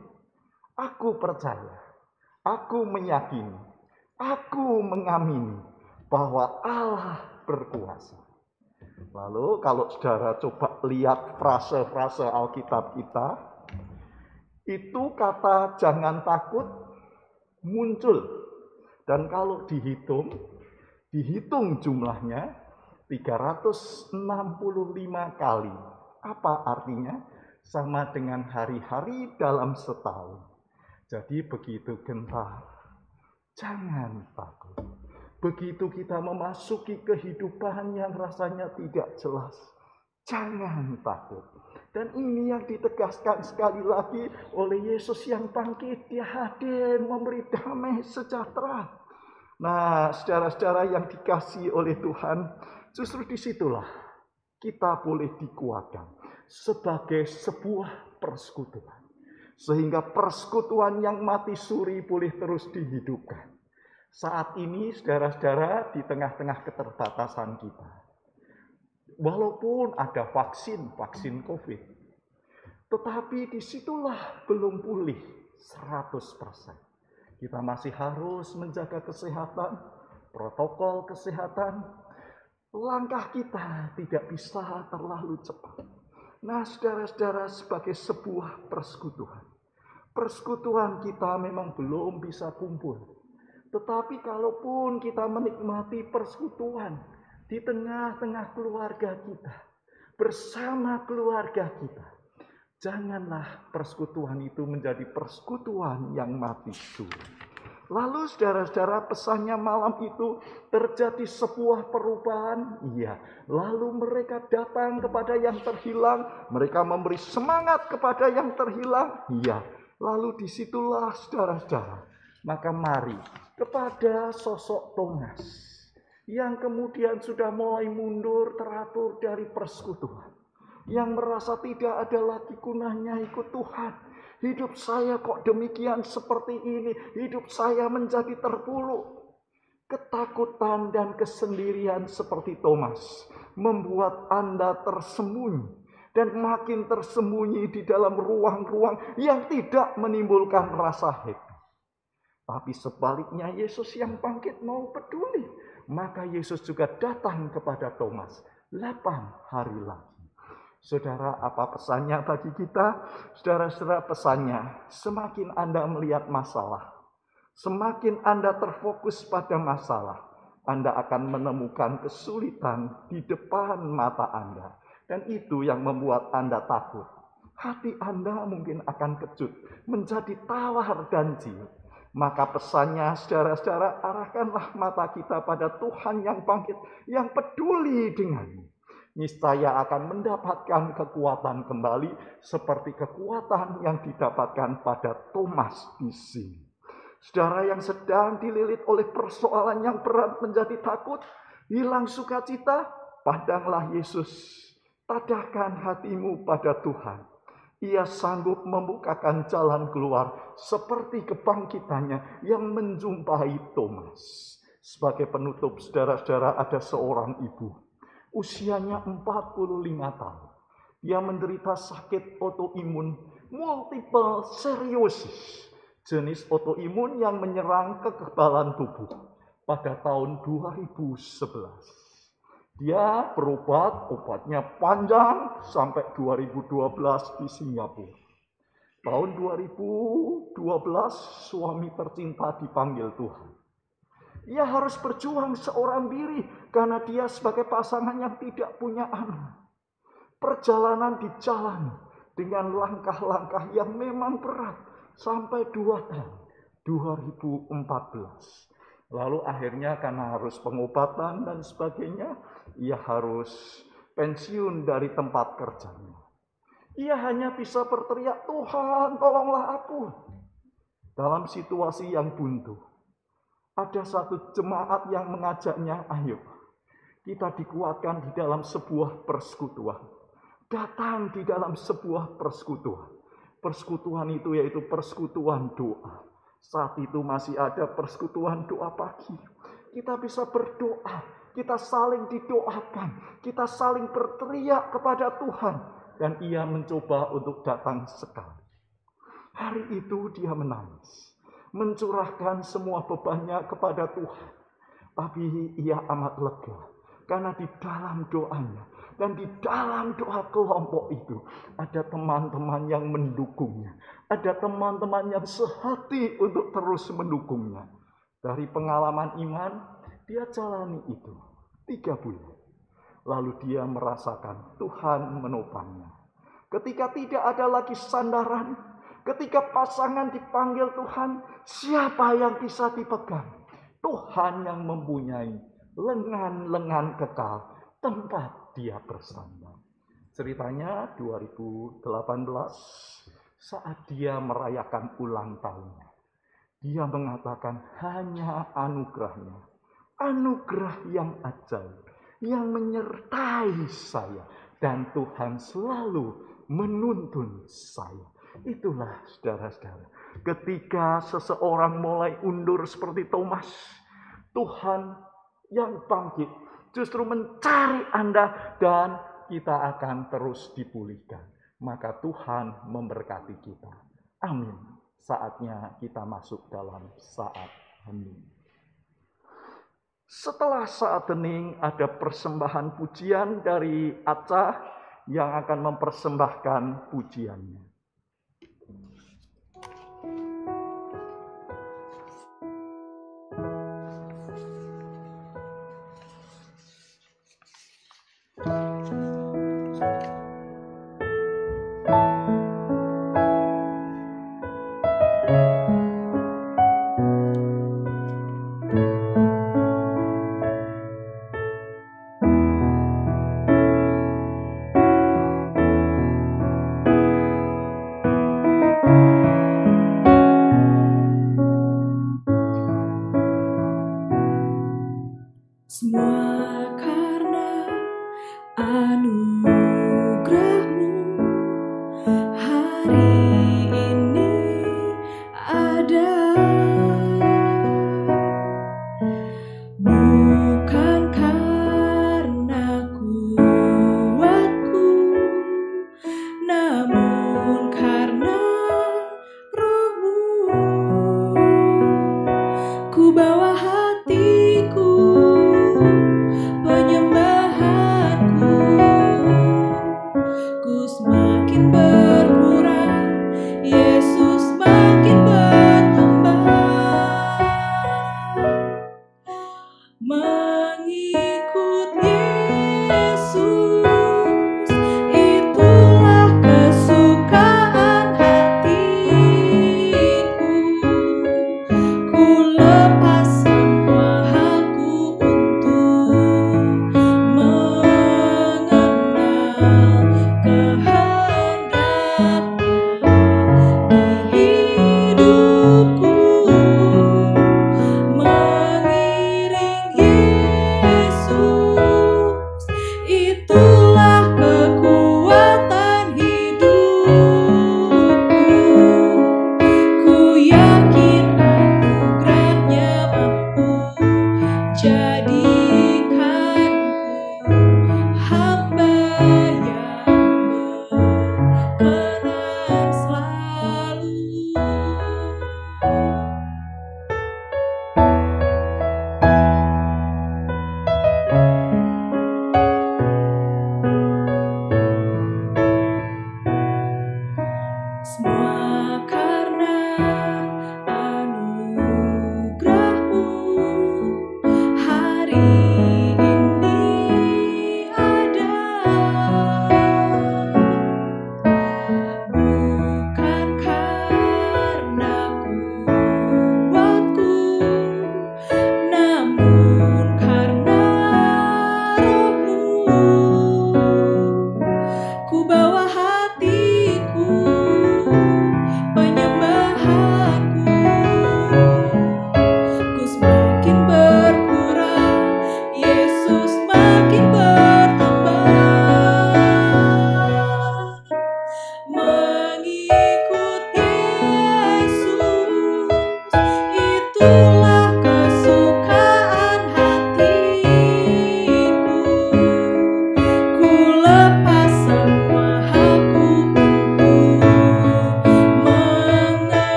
Aku percaya, aku meyakini, aku mengamini bahwa Allah berkuasa. Lalu kalau saudara coba lihat frase-frase Alkitab kita, itu kata jangan takut muncul. Dan kalau dihitung, dihitung jumlahnya 365 kali. Apa artinya? Sama dengan hari-hari dalam setahun. Jadi begitu gentar. Jangan takut. Begitu kita memasuki kehidupan yang rasanya tidak jelas, jangan takut. Dan ini yang ditegaskan sekali lagi oleh Yesus yang bangkit. Dia hadir memberi damai sejahtera. Nah, saudara-saudara yang dikasih oleh Tuhan, justru di situlah kita boleh dikuatkan sebagai sebuah persekutuan. Sehingga persekutuan yang mati suri boleh terus dihidupkan saat ini saudara-saudara di tengah-tengah keterbatasan kita. Walaupun ada vaksin, vaksin COVID. Tetapi di situlah belum pulih 100%. Kita masih harus menjaga kesehatan, protokol kesehatan. Langkah kita tidak bisa terlalu cepat. Nah saudara-saudara sebagai sebuah persekutuan. Persekutuan kita memang belum bisa kumpul tetapi kalaupun kita menikmati persekutuan di tengah-tengah keluarga kita, bersama keluarga kita, janganlah persekutuan itu menjadi persekutuan yang mati suri. Lalu saudara-saudara pesannya malam itu terjadi sebuah perubahan. Iya. Lalu mereka datang kepada yang terhilang. Mereka memberi semangat kepada yang terhilang. Iya. Lalu di situlah saudara-saudara. Maka mari kepada sosok Thomas yang kemudian sudah mulai mundur teratur dari persekutuan. Yang merasa tidak ada lagi gunanya ikut Tuhan. Hidup saya kok demikian seperti ini. Hidup saya menjadi terpuruk. Ketakutan dan kesendirian seperti Thomas membuat Anda tersembunyi dan makin tersembunyi di dalam ruang-ruang yang tidak menimbulkan rasa happy. Tapi sebaliknya Yesus yang bangkit mau peduli. Maka Yesus juga datang kepada Thomas. 8 hari lagi. Saudara, apa pesannya bagi kita? Saudara-saudara, pesannya, semakin Anda melihat masalah, semakin Anda terfokus pada masalah, Anda akan menemukan kesulitan di depan mata Anda. Dan itu yang membuat Anda takut. Hati Anda mungkin akan kejut, menjadi tawar dan jiwa. Maka pesannya saudara-saudara arahkanlah mata kita pada Tuhan yang bangkit, yang peduli denganmu. Niscaya akan mendapatkan kekuatan kembali seperti kekuatan yang didapatkan pada Thomas di sini. Saudara yang sedang dililit oleh persoalan yang berat menjadi takut, hilang sukacita, pandanglah Yesus. Tadahkan hatimu pada Tuhan ia sanggup membukakan jalan keluar seperti kebangkitannya yang menjumpai Thomas. Sebagai penutup, saudara-saudara, ada seorang ibu. Usianya 45 tahun. Dia menderita sakit autoimun multiple sclerosis. Jenis autoimun yang menyerang kekebalan tubuh pada tahun 2011. Dia berobat, obatnya panjang sampai 2012 di Singapura. Tahun 2012 suami tercinta dipanggil Tuhan. Ia harus berjuang seorang diri karena dia sebagai pasangan yang tidak punya anak. Perjalanan di jalan dengan langkah-langkah yang memang berat sampai dua tahun 2014. Lalu akhirnya karena harus pengobatan dan sebagainya, ia harus pensiun dari tempat kerjanya. Ia hanya bisa berteriak, Tuhan tolonglah aku. Dalam situasi yang buntu ada satu jemaat yang mengajaknya, ayo kita dikuatkan di dalam sebuah persekutuan. Datang di dalam sebuah persekutuan. Persekutuan itu yaitu persekutuan doa. Saat itu masih ada persekutuan doa pagi. Kita bisa berdoa, kita saling didoakan, kita saling berteriak kepada Tuhan. Dan ia mencoba untuk datang sekali. Hari itu dia menangis mencurahkan semua bebannya kepada Tuhan. Tapi ia amat lega karena di dalam doanya dan di dalam doa kelompok itu ada teman-teman yang mendukungnya. Ada teman-teman yang sehati untuk terus mendukungnya. Dari pengalaman iman, dia jalani itu tiga bulan. Lalu dia merasakan Tuhan menopangnya. Ketika tidak ada lagi sandaran, Ketika pasangan dipanggil Tuhan, siapa yang bisa dipegang? Tuhan yang mempunyai lengan-lengan kekal tempat dia bersandar. Ceritanya 2018 saat dia merayakan ulang tahunnya. Dia mengatakan hanya anugerahnya. Anugerah yang ajaib. Yang menyertai saya. Dan Tuhan selalu menuntun saya. Itulah saudara-saudara. Ketika seseorang mulai undur seperti Thomas, Tuhan yang bangkit justru mencari Anda dan kita akan terus dipulihkan. Maka Tuhan memberkati kita. Amin. Saatnya kita masuk dalam saat hening. Setelah saat hening ada persembahan pujian dari Acah yang akan mempersembahkan pujiannya.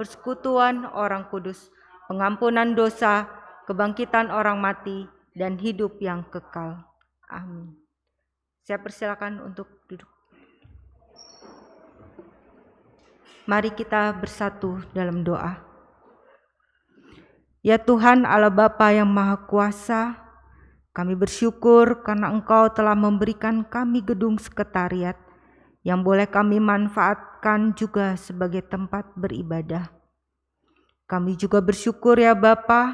persekutuan orang kudus, pengampunan dosa, kebangkitan orang mati, dan hidup yang kekal. Amin. Saya persilakan untuk duduk. Mari kita bersatu dalam doa. Ya Tuhan Allah Bapa yang Maha Kuasa, kami bersyukur karena Engkau telah memberikan kami gedung sekretariat yang boleh kami manfaatkan juga sebagai tempat beribadah. Kami juga bersyukur ya Bapa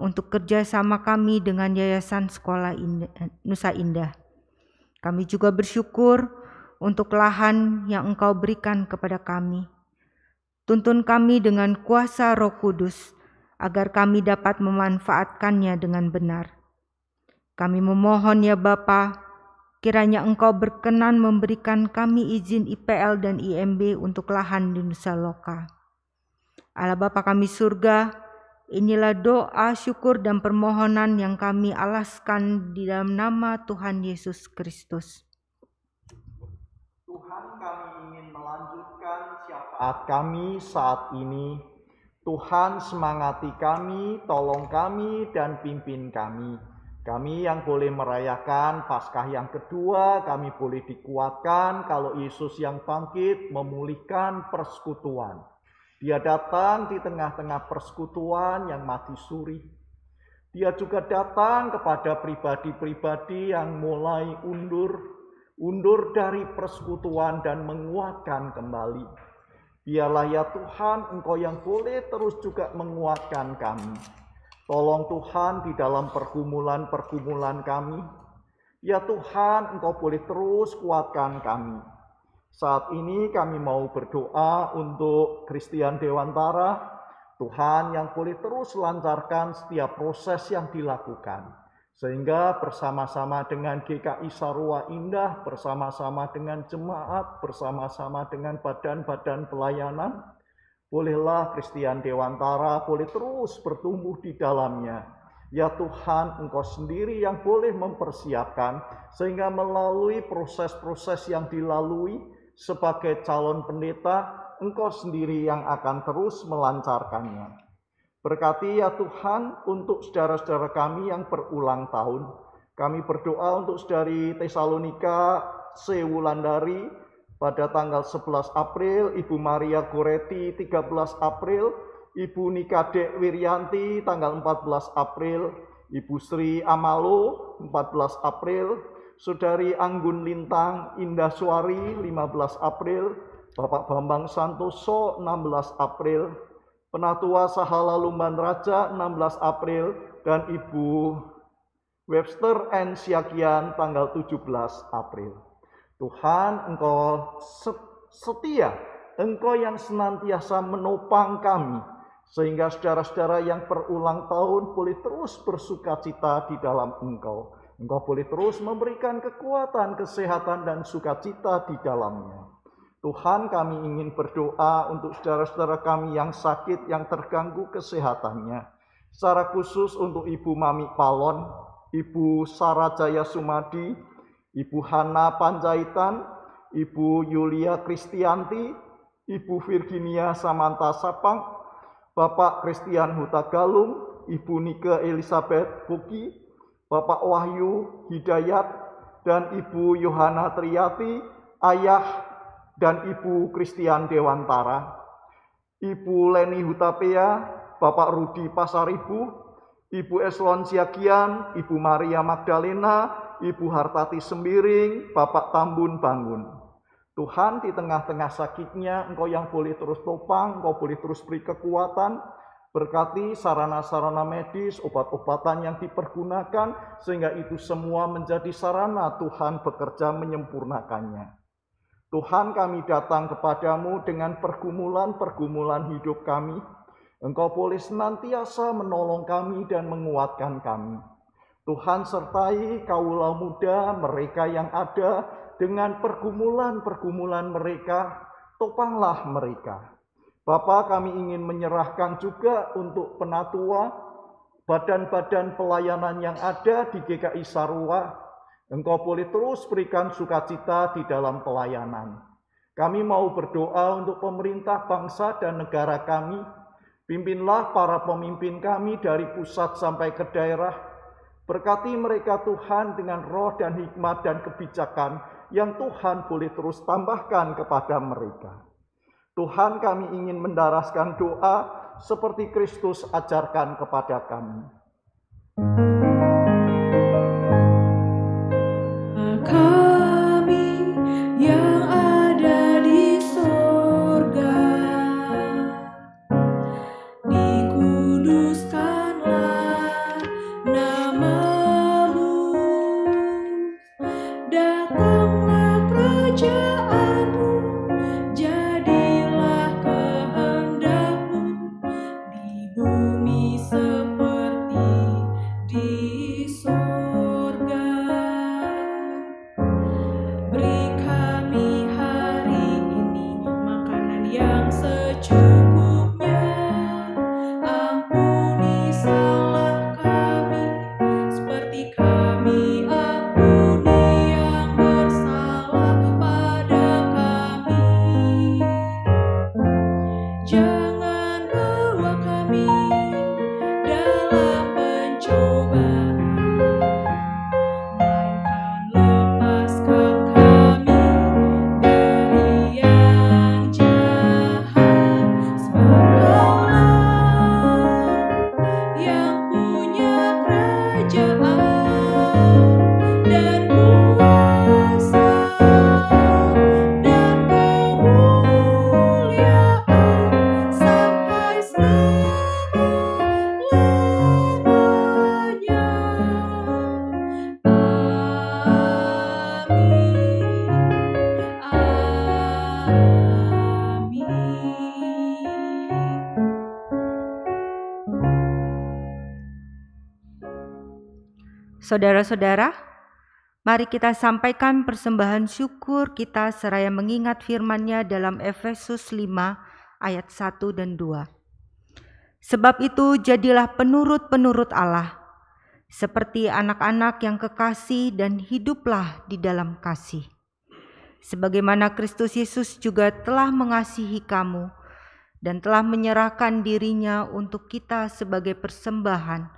untuk kerjasama kami dengan Yayasan Sekolah Indah, Nusa Indah. Kami juga bersyukur untuk lahan yang Engkau berikan kepada kami. Tuntun kami dengan kuasa Roh Kudus agar kami dapat memanfaatkannya dengan benar. Kami memohon ya Bapa, kiranya Engkau berkenan memberikan kami izin IPL dan IMB untuk lahan di Nusa Loka. Allah Bapa kami surga, inilah doa, syukur, dan permohonan yang kami alaskan di dalam nama Tuhan Yesus Kristus. Tuhan kami ingin melanjutkan syafaat kami saat ini. Tuhan semangati kami, tolong kami, dan pimpin kami. Kami yang boleh merayakan Paskah yang kedua, kami boleh dikuatkan kalau Yesus yang bangkit memulihkan persekutuan. Dia datang di tengah-tengah persekutuan yang mati suri. Dia juga datang kepada pribadi-pribadi yang mulai undur, undur dari persekutuan dan menguatkan kembali. Biarlah ya Tuhan, Engkau yang boleh terus juga menguatkan kami. Tolong Tuhan di dalam pergumulan-pergumulan kami. Ya Tuhan, Engkau boleh terus kuatkan kami. Saat ini kami mau berdoa untuk Christian Dewantara. Tuhan yang boleh terus lancarkan setiap proses yang dilakukan. Sehingga bersama-sama dengan GKI Sarua Indah, bersama-sama dengan jemaat, bersama-sama dengan badan-badan pelayanan, bolehlah Christian Dewantara boleh terus bertumbuh di dalamnya. Ya Tuhan, Engkau sendiri yang boleh mempersiapkan sehingga melalui proses-proses yang dilalui sebagai calon pendeta, Engkau sendiri yang akan terus melancarkannya. Berkati ya Tuhan untuk saudara-saudara kami yang berulang tahun. Kami berdoa untuk saudari Tesalonika Sewulandari pada tanggal 11 April, Ibu Maria Goretti 13 April, Ibu Nikade Wiryanti tanggal 14 April, Ibu Sri Amalo 14 April, Saudari Anggun Lintang Indah Suari 15 April, Bapak Bambang Santoso 16 April, Penatua Sahala Lumban Raja 16 April dan Ibu Webster N. Siakian tanggal 17 April. Tuhan Engkau setia, Engkau yang senantiasa menopang kami, sehingga saudara-saudara yang berulang tahun boleh terus bersuka cita di dalam Engkau. Engkau boleh terus memberikan kekuatan, kesehatan, dan sukacita di dalamnya. Tuhan kami ingin berdoa untuk saudara-saudara kami yang sakit, yang terganggu kesehatannya. Secara khusus untuk Ibu Mami Palon, Ibu Sarah Jaya Sumadi, Ibu Hana Panjaitan, Ibu Yulia Kristianti, Ibu Virginia Samanta Sapang, Bapak Christian Huta Galung, Ibu Nike Elizabeth Buki, Bapak Wahyu Hidayat, dan Ibu Yohana Triati, Ayah dan Ibu Christian Dewantara, Ibu Leni Hutapea, Bapak Rudi Pasaribu, Ibu Eslon Siagian, Ibu Maria Magdalena, Ibu Hartati Sembiring, Bapak Tambun Bangun. Tuhan di tengah-tengah sakitnya, Engkau yang boleh terus topang, Engkau boleh terus beri kekuatan, berkati sarana-sarana medis, obat-obatan yang dipergunakan, sehingga itu semua menjadi sarana Tuhan bekerja menyempurnakannya. Tuhan kami datang kepadamu dengan pergumulan-pergumulan hidup kami, Engkau boleh senantiasa menolong kami dan menguatkan kami. Tuhan sertai kaulah muda mereka yang ada dengan pergumulan-pergumulan mereka, topanglah mereka. Bapak kami ingin menyerahkan juga untuk penatua, badan-badan pelayanan yang ada di GKI Sarua. Engkau boleh terus berikan sukacita di dalam pelayanan. Kami mau berdoa untuk pemerintah bangsa dan negara kami, Pimpinlah para pemimpin kami dari pusat sampai ke daerah. Berkati mereka Tuhan dengan roh dan hikmat dan kebijakan yang Tuhan boleh terus tambahkan kepada mereka. Tuhan kami ingin mendaraskan doa seperti Kristus ajarkan kepada kami. Saudara-saudara, mari kita sampaikan persembahan syukur kita seraya mengingat firman-Nya dalam Efesus 5 ayat 1 dan 2. Sebab itu jadilah penurut-penurut Allah, seperti anak-anak yang kekasih dan hiduplah di dalam kasih. Sebagaimana Kristus Yesus juga telah mengasihi kamu dan telah menyerahkan dirinya untuk kita sebagai persembahan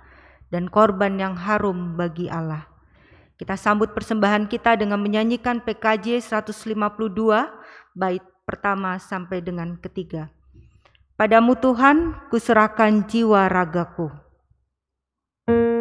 dan korban yang harum bagi Allah. Kita sambut persembahan kita dengan menyanyikan PKJ 152 bait pertama sampai dengan ketiga. Padamu Tuhan, kuserahkan jiwa ragaku. menjadi hamba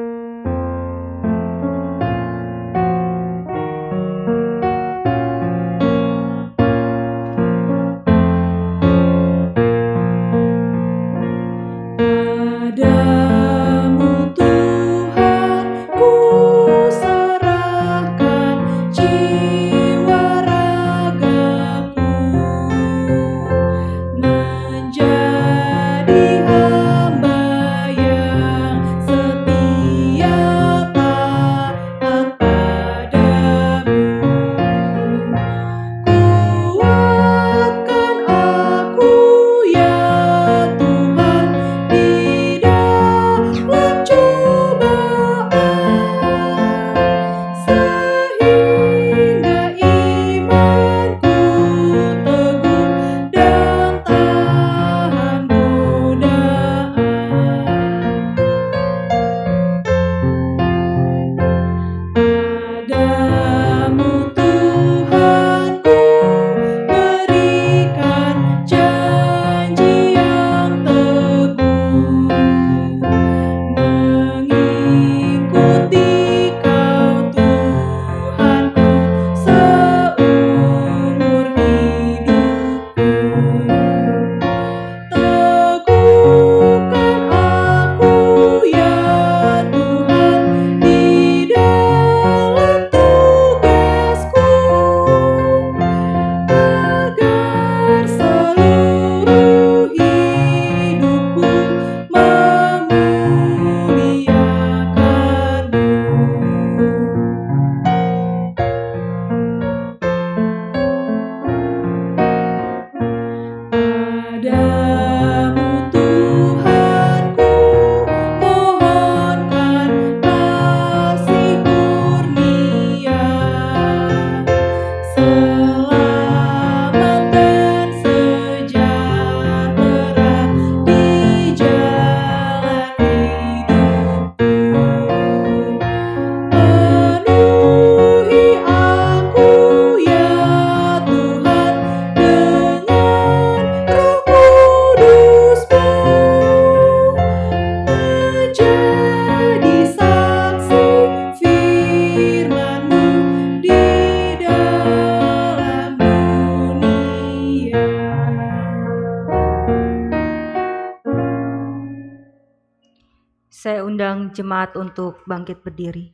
jemaat untuk bangkit berdiri.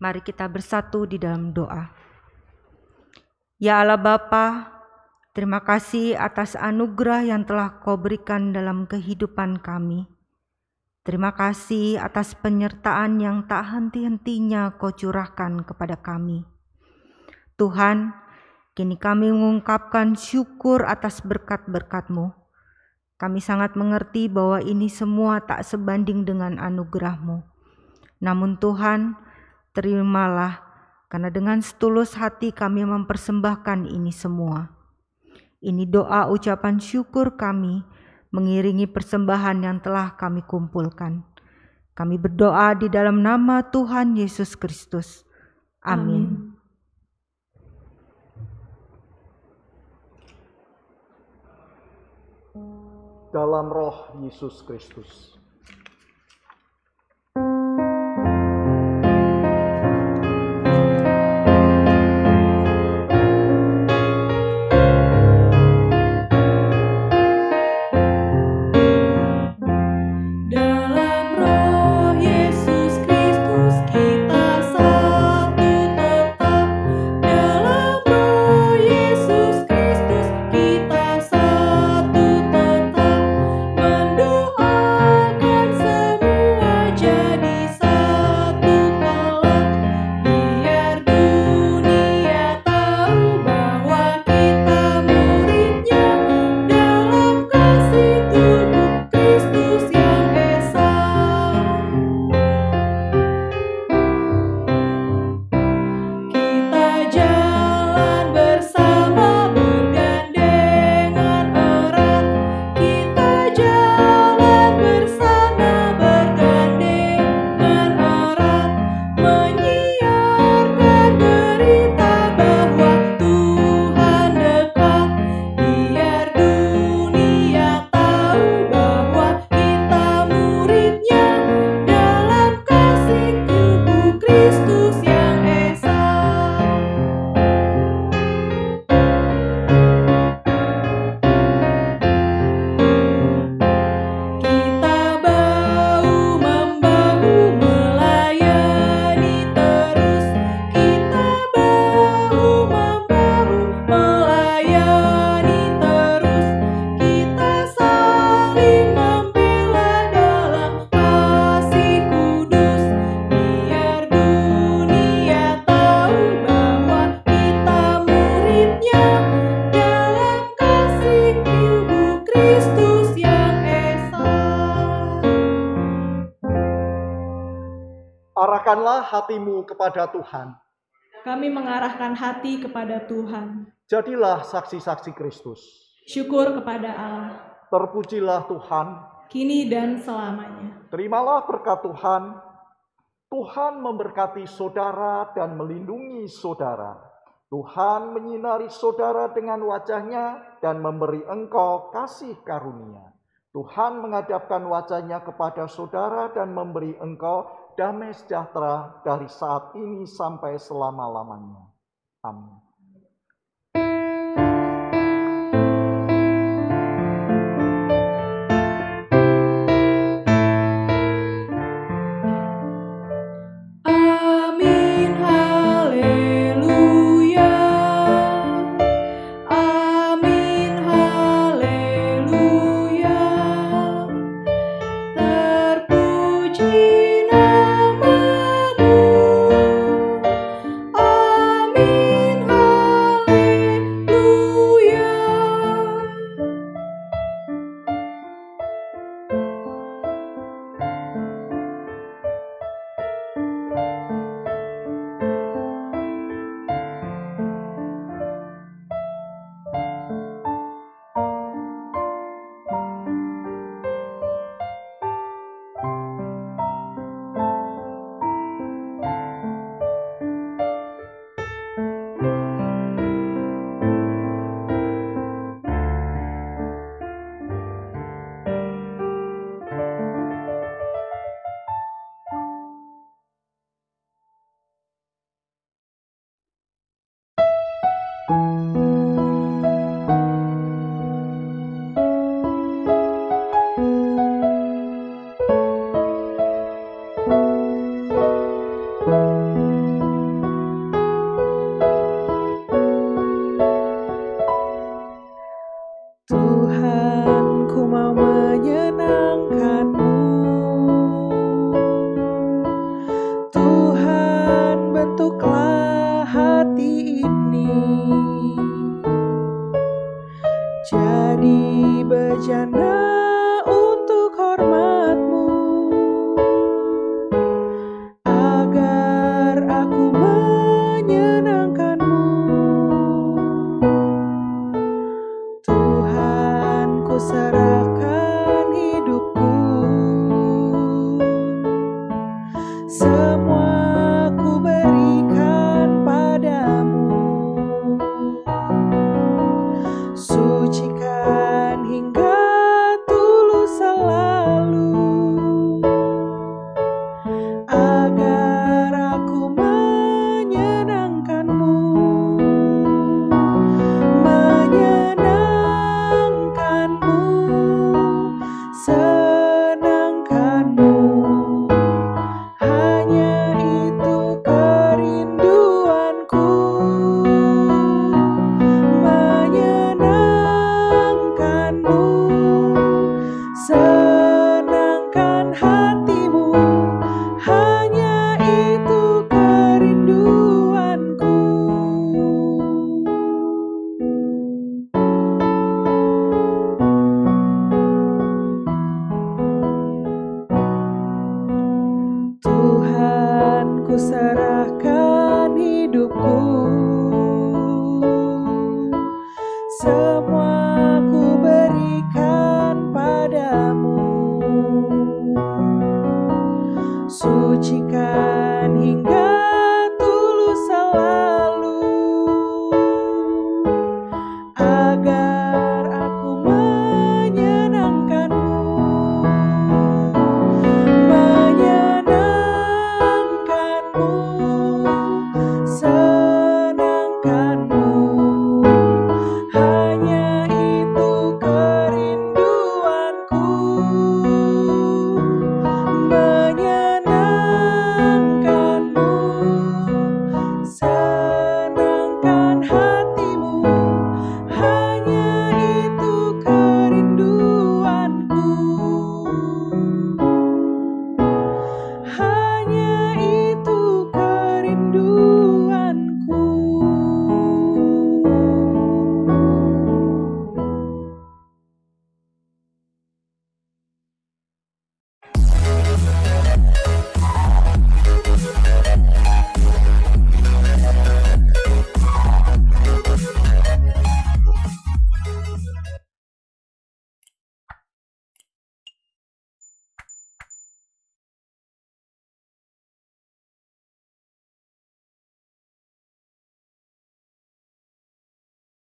Mari kita bersatu di dalam doa. Ya Allah Bapa, terima kasih atas anugerah yang telah Kau berikan dalam kehidupan kami. Terima kasih atas penyertaan yang tak henti-hentinya Kau curahkan kepada kami. Tuhan, kini kami mengungkapkan syukur atas berkat-berkat-Mu. Kami sangat mengerti bahwa ini semua tak sebanding dengan anugerah-Mu. Namun Tuhan, terimalah karena dengan setulus hati kami mempersembahkan ini semua. Ini doa ucapan syukur kami mengiringi persembahan yang telah kami kumpulkan. Kami berdoa di dalam nama Tuhan Yesus Kristus. Amin. Dalam roh Yesus Kristus. Kepada Tuhan. Kami mengarahkan hati kepada Tuhan. Jadilah saksi-saksi Kristus. Syukur kepada Allah, Terpujilah Tuhan. kini dan selamanya. Terimalah berkat Tuhan. Tuhan memberkati saudara dan melindungi saudara. Tuhan menyinari saudara dengan wajahnya dan memberi engkau kasih karunia. Tuhan menghadapkan wajahnya kepada saudara dan memberi engkau damai sejahtera dari saat ini sampai selama-lamanya. Amin.